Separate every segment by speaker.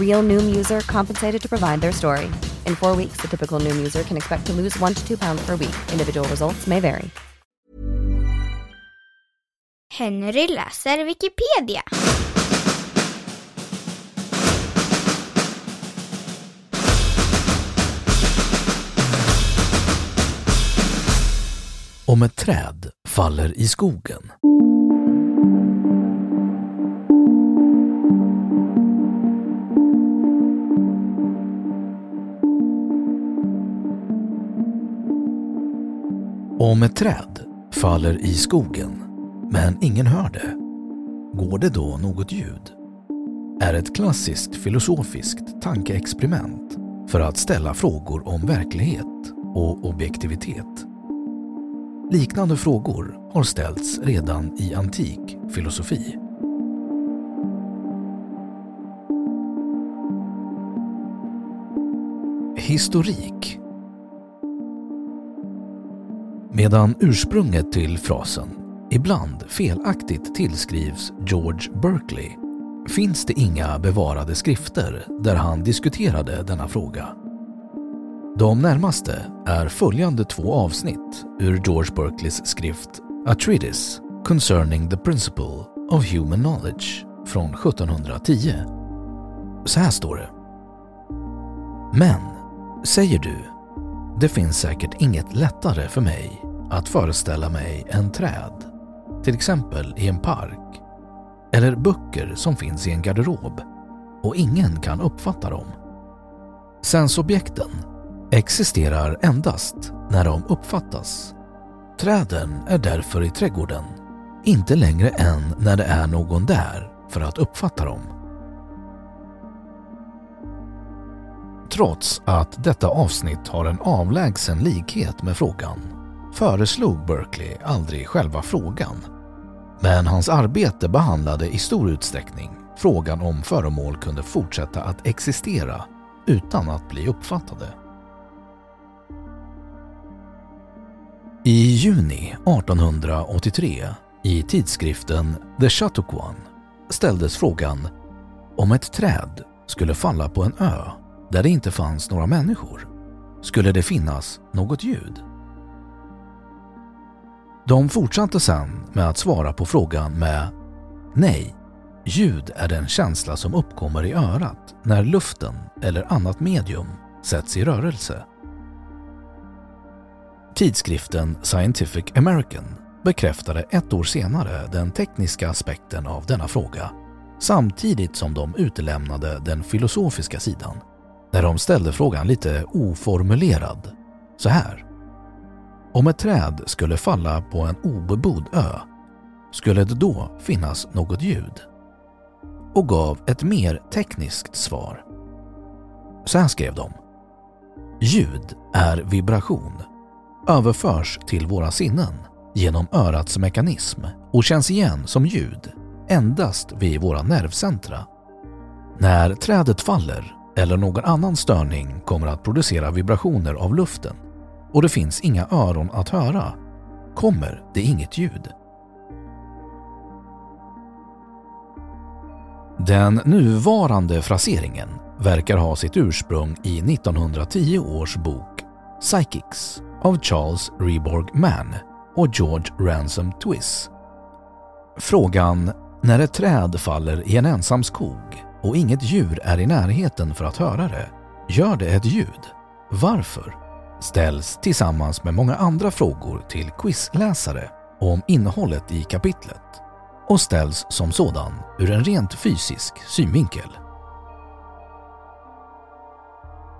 Speaker 1: Real Noom user compensated to provide their story. In four weeks, the typical Noom user can expect to lose one to two pounds per week. Individual results may vary.
Speaker 2: Henry läser Wikipedia.
Speaker 3: Om ett träd faller i skogen. Om ett träd faller i skogen men ingen hör det, går det då något ljud? Är ett klassiskt filosofiskt tankeexperiment för att ställa frågor om verklighet och objektivitet. Liknande frågor har ställts redan i antik filosofi. Historik Medan ursprunget till frasen ibland felaktigt tillskrivs George Berkeley finns det inga bevarade skrifter där han diskuterade denna fråga. De närmaste är följande två avsnitt ur George Berkeleys skrift A Treatise Concerning the Principle of Human Knowledge från 1710. Så här står det. Men, säger du, det finns säkert inget lättare för mig att föreställa mig en träd, till exempel i en park, eller böcker som finns i en garderob och ingen kan uppfatta dem. Sensobjekten existerar endast när de uppfattas. Träden är därför i trädgården, inte längre än när det är någon där för att uppfatta dem. Trots att detta avsnitt har en avlägsen likhet med frågan föreslog Berkeley aldrig själva frågan. Men hans arbete behandlade i stor utsträckning frågan om föremål kunde fortsätta att existera utan att bli uppfattade. I juni 1883 i tidskriften The Chautauquan ställdes frågan om ett träd skulle falla på en ö där det inte fanns några människor, skulle det finnas något ljud? De fortsatte sen med att svara på frågan med Nej, ljud är den känsla som uppkommer i örat när luften eller annat medium sätts i rörelse. Tidskriften Scientific American bekräftade ett år senare den tekniska aspekten av denna fråga samtidigt som de utelämnade den filosofiska sidan när de ställde frågan lite oformulerad så här. Om ett träd skulle falla på en obebodd ö, skulle det då finnas något ljud? Och gav ett mer tekniskt svar. Så här skrev de. Ljud är vibration, överförs till våra sinnen genom örats mekanism och känns igen som ljud endast vid våra nervcentra. När trädet faller eller någon annan störning kommer att producera vibrationer av luften och det finns inga öron att höra kommer det inget ljud. Den nuvarande fraseringen verkar ha sitt ursprung i 1910 års bok Psychics av Charles Reborg Mann och George Ransom Twiss. Frågan när ett träd faller i en ensam skog och inget djur är i närheten för att höra det, gör det ett ljud? Varför? Ställs tillsammans med många andra frågor till quizläsare om innehållet i kapitlet och ställs som sådan ur en rent fysisk synvinkel.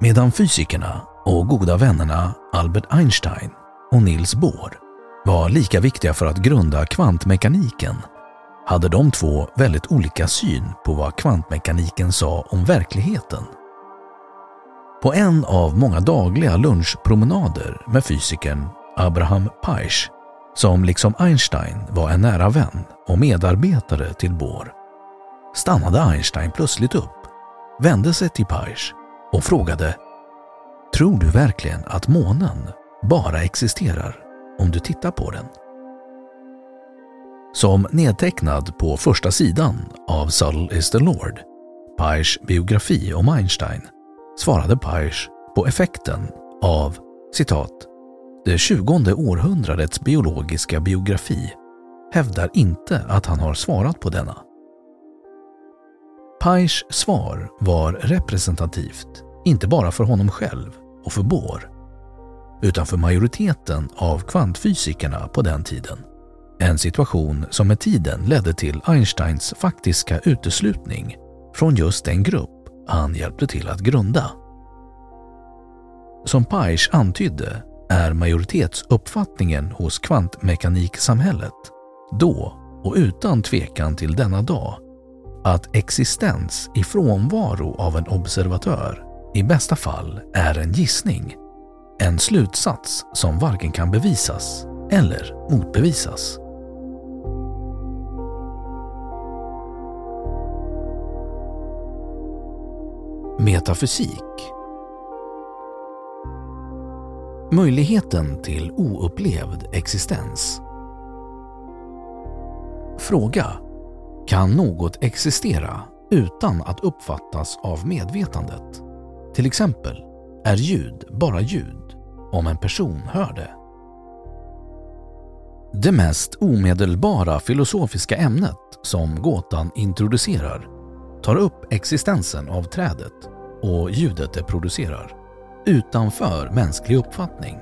Speaker 3: Medan fysikerna och goda vännerna Albert Einstein och Niels Bohr var lika viktiga för att grunda kvantmekaniken hade de två väldigt olika syn på vad kvantmekaniken sa om verkligheten. På en av många dagliga lunchpromenader med fysikern Abraham Paish, som liksom Einstein var en nära vän och medarbetare till Bohr, stannade Einstein plötsligt upp, vände sig till Paish och frågade Tror du verkligen att månen bara existerar om du tittar på den? Som nedtecknad på första sidan av Subtle is the Lord, Peichs biografi om Einstein, svarade Paish på effekten av citat ”Det tjugonde århundradets biologiska biografi hävdar inte att han har svarat på denna”. Paish svar var representativt, inte bara för honom själv och för Bohr, utan för majoriteten av kvantfysikerna på den tiden. En situation som med tiden ledde till Einsteins faktiska uteslutning från just den grupp han hjälpte till att grunda. Som Paish antydde är majoritetsuppfattningen hos kvantmekaniksamhället då och utan tvekan till denna dag att existens i frånvaro av en observatör i bästa fall är en gissning. En slutsats som varken kan bevisas eller motbevisas. Metafysik Möjligheten till oupplevd existens. Fråga. Kan något existera utan att uppfattas av medvetandet? Till exempel, är ljud bara ljud om en person hör det? Det mest omedelbara filosofiska ämnet som gåtan introducerar tar upp existensen av trädet och ljudet det producerar utanför mänsklig uppfattning.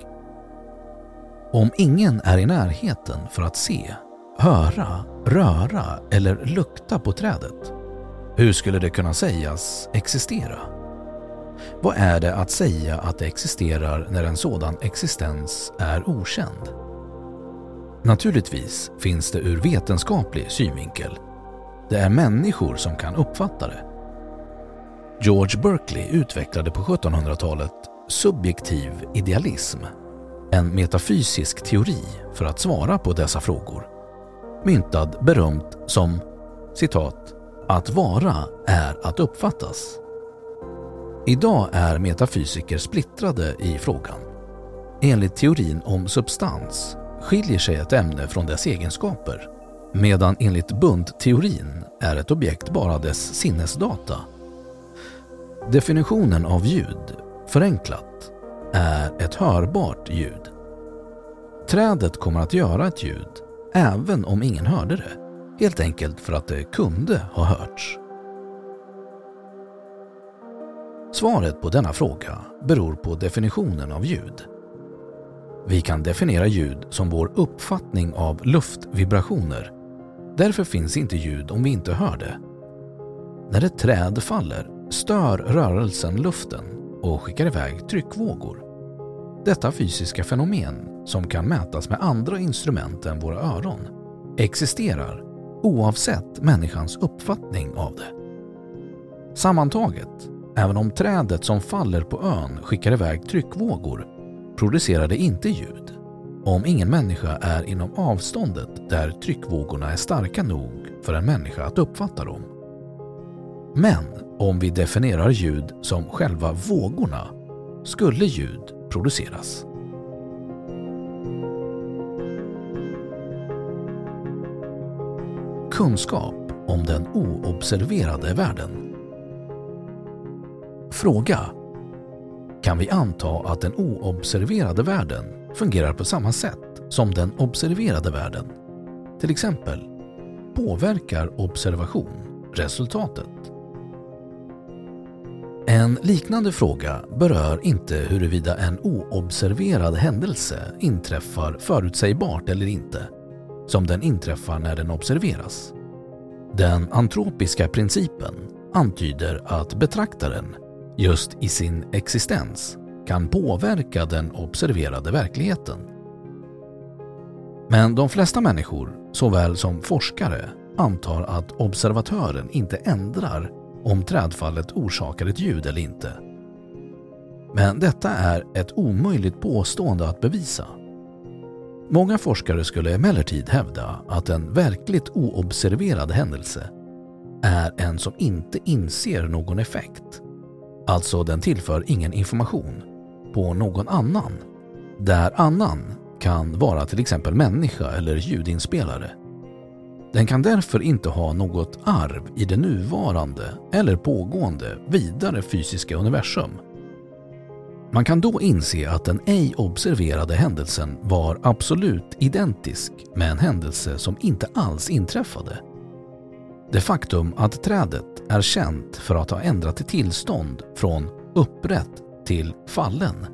Speaker 3: Om ingen är i närheten för att se, höra, röra eller lukta på trädet, hur skulle det kunna sägas existera? Vad är det att säga att det existerar när en sådan existens är okänd? Naturligtvis finns det ur vetenskaplig synvinkel. Det är människor som kan uppfatta det. George Berkeley utvecklade på 1700-talet subjektiv idealism, en metafysisk teori för att svara på dessa frågor. Myntad berömt som citat ”att vara är att uppfattas”. Idag är metafysiker splittrade i frågan. Enligt teorin om substans skiljer sig ett ämne från dess egenskaper medan enligt Bund-teorin är ett objekt bara dess sinnesdata. Definitionen av ljud, förenklat, är ett hörbart ljud. Trädet kommer att göra ett ljud även om ingen hörde det, helt enkelt för att det kunde ha hörts. Svaret på denna fråga beror på definitionen av ljud. Vi kan definiera ljud som vår uppfattning av luftvibrationer. Därför finns inte ljud om vi inte hör det. När ett träd faller stör rörelsen luften och skickar iväg tryckvågor. Detta fysiska fenomen, som kan mätas med andra instrument än våra öron, existerar oavsett människans uppfattning av det. Sammantaget Även om trädet som faller på ön skickar iväg tryckvågor producerar det inte ljud om ingen människa är inom avståndet där tryckvågorna är starka nog för en människa att uppfatta dem. Men om vi definierar ljud som själva vågorna skulle ljud produceras. Kunskap om den oobserverade världen. Fråga. Kan vi anta att den oobserverade världen fungerar på samma sätt som den observerade världen? Till exempel, påverkar observation resultatet? En liknande fråga berör inte huruvida en oobserverad händelse inträffar förutsägbart eller inte, som den inträffar när den observeras. Den antropiska principen antyder att betraktaren, just i sin existens, kan påverka den observerade verkligheten. Men de flesta människor, såväl som forskare, antar att observatören inte ändrar om trädfallet orsakar ett ljud eller inte. Men detta är ett omöjligt påstående att bevisa. Många forskare skulle emellertid hävda att en verkligt oobserverad händelse är en som inte inser någon effekt. Alltså den tillför ingen information på någon annan. Där annan kan vara till exempel människa eller ljudinspelare. Den kan därför inte ha något arv i det nuvarande eller pågående vidare fysiska universum. Man kan då inse att den ej observerade händelsen var absolut identisk med en händelse som inte alls inträffade. Det faktum att trädet är känt för att ha ändrat tillstånd från upprätt till fallen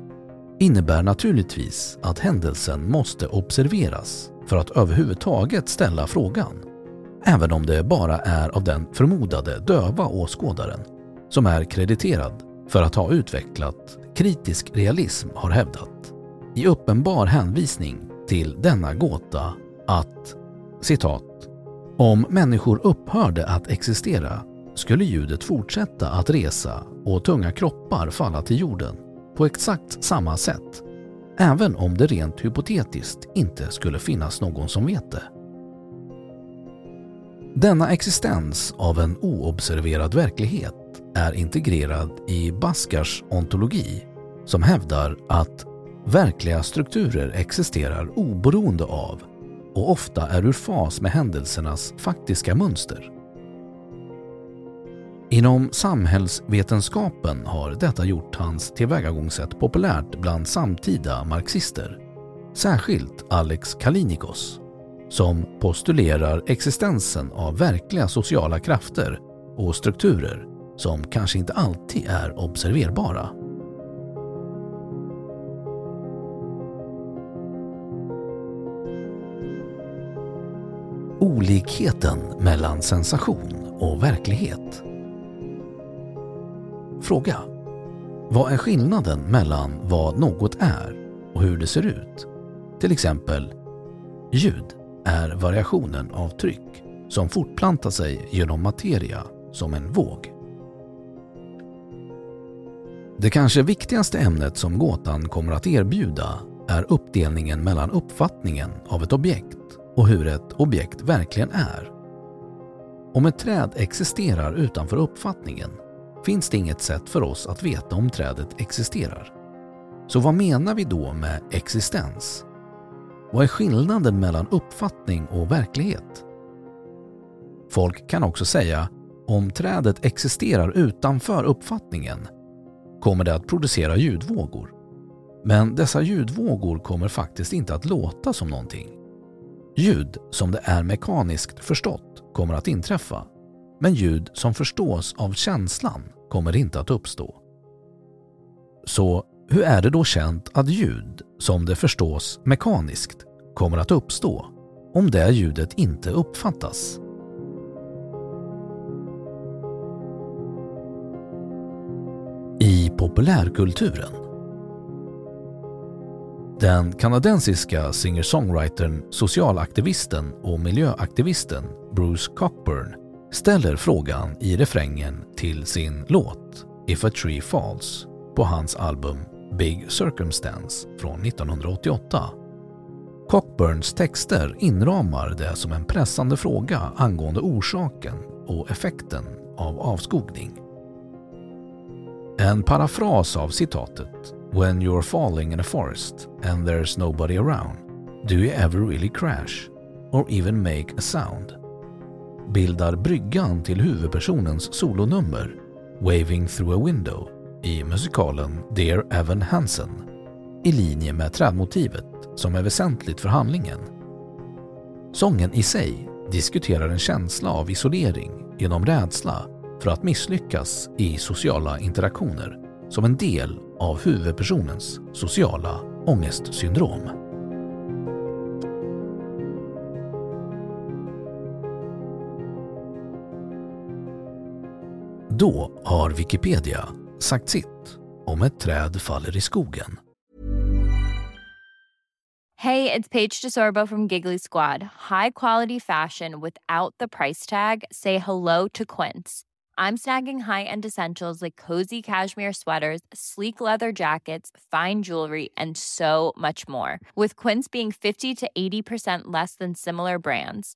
Speaker 3: innebär naturligtvis att händelsen måste observeras för att överhuvudtaget ställa frågan. Även om det bara är av den förmodade döva åskådaren som är krediterad för att ha utvecklat kritisk realism har hävdat i uppenbar hänvisning till denna gåta att citat om människor upphörde att existera skulle ljudet fortsätta att resa och tunga kroppar falla till jorden på exakt samma sätt även om det rent hypotetiskt inte skulle finnas någon som vet det. Denna existens av en oobserverad verklighet är integrerad i Baskars ontologi som hävdar att verkliga strukturer existerar oberoende av och ofta är ur fas med händelsernas faktiska mönster. Inom samhällsvetenskapen har detta gjort hans tillvägagångssätt populärt bland samtida marxister. Särskilt Alex Kalinikos som postulerar existensen av verkliga sociala krafter och strukturer som kanske inte alltid är observerbara. Olikheten mellan sensation och verklighet. Fråga. Vad är skillnaden mellan vad något är och hur det ser ut? Till exempel ljud är variationen av tryck som fortplantar sig genom materia som en våg. Det kanske viktigaste ämnet som gåtan kommer att erbjuda är uppdelningen mellan uppfattningen av ett objekt och hur ett objekt verkligen är. Om ett träd existerar utanför uppfattningen finns det inget sätt för oss att veta om trädet existerar. Så vad menar vi då med existens? Vad är skillnaden mellan uppfattning och verklighet? Folk kan också säga om trädet existerar utanför uppfattningen kommer det att producera ljudvågor. Men dessa ljudvågor kommer faktiskt inte att låta som någonting. Ljud som det är mekaniskt förstått kommer att inträffa, men ljud som förstås av känslan kommer inte att uppstå. Så hur är det då känt att ljud, som det förstås mekaniskt, kommer att uppstå om det ljudet inte uppfattas? I populärkulturen Den kanadensiska singer-songwritern, socialaktivisten och miljöaktivisten Bruce Cockburn ställer frågan i refrängen till sin låt If a Tree Falls på hans album Big Circumstance från 1988. Cockburns texter inramar det som en pressande fråga angående orsaken och effekten av avskogning. En parafras av citatet “When you're falling in a forest and there's nobody around, do you ever really crash or even make a sound?” Bildar bryggan till huvudpersonens solonummer Waving through a window i musikalen Dear Evan Hansen i linje med trädmotivet som är väsentligt för handlingen. Sången i sig diskuterar en känsla av isolering genom rädsla för att misslyckas i sociala interaktioner som en del av huvudpersonens sociala ångestsyndrom. Då har Wikipedia sagt sitt om ett träd faller i skogen.
Speaker 4: Hey, it's Paige DeSorbo from Giggly Squad. High quality fashion without the price tag. Say hello to Quince. I'm snagging high-end essentials like cozy cashmere sweaters, sleek leather jackets, fine jewelry, and so much more. With Quince being 50 to 80% less than similar brands.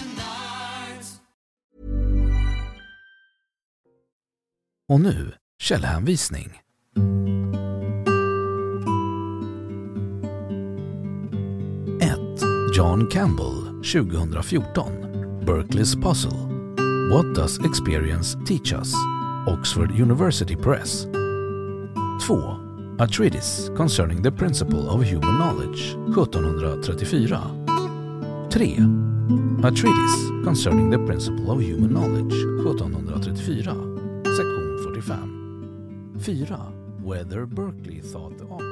Speaker 3: Och nu källhänvisning. 1. John Campbell 2014 Berkeley's Puzzle What does experience teach us? Oxford University Press 2. A treatise concerning the principle of human knowledge 1734 3. A treatise concerning the principle of human knowledge 1734 Sektion 45 4. Whether Berkeley thought the art.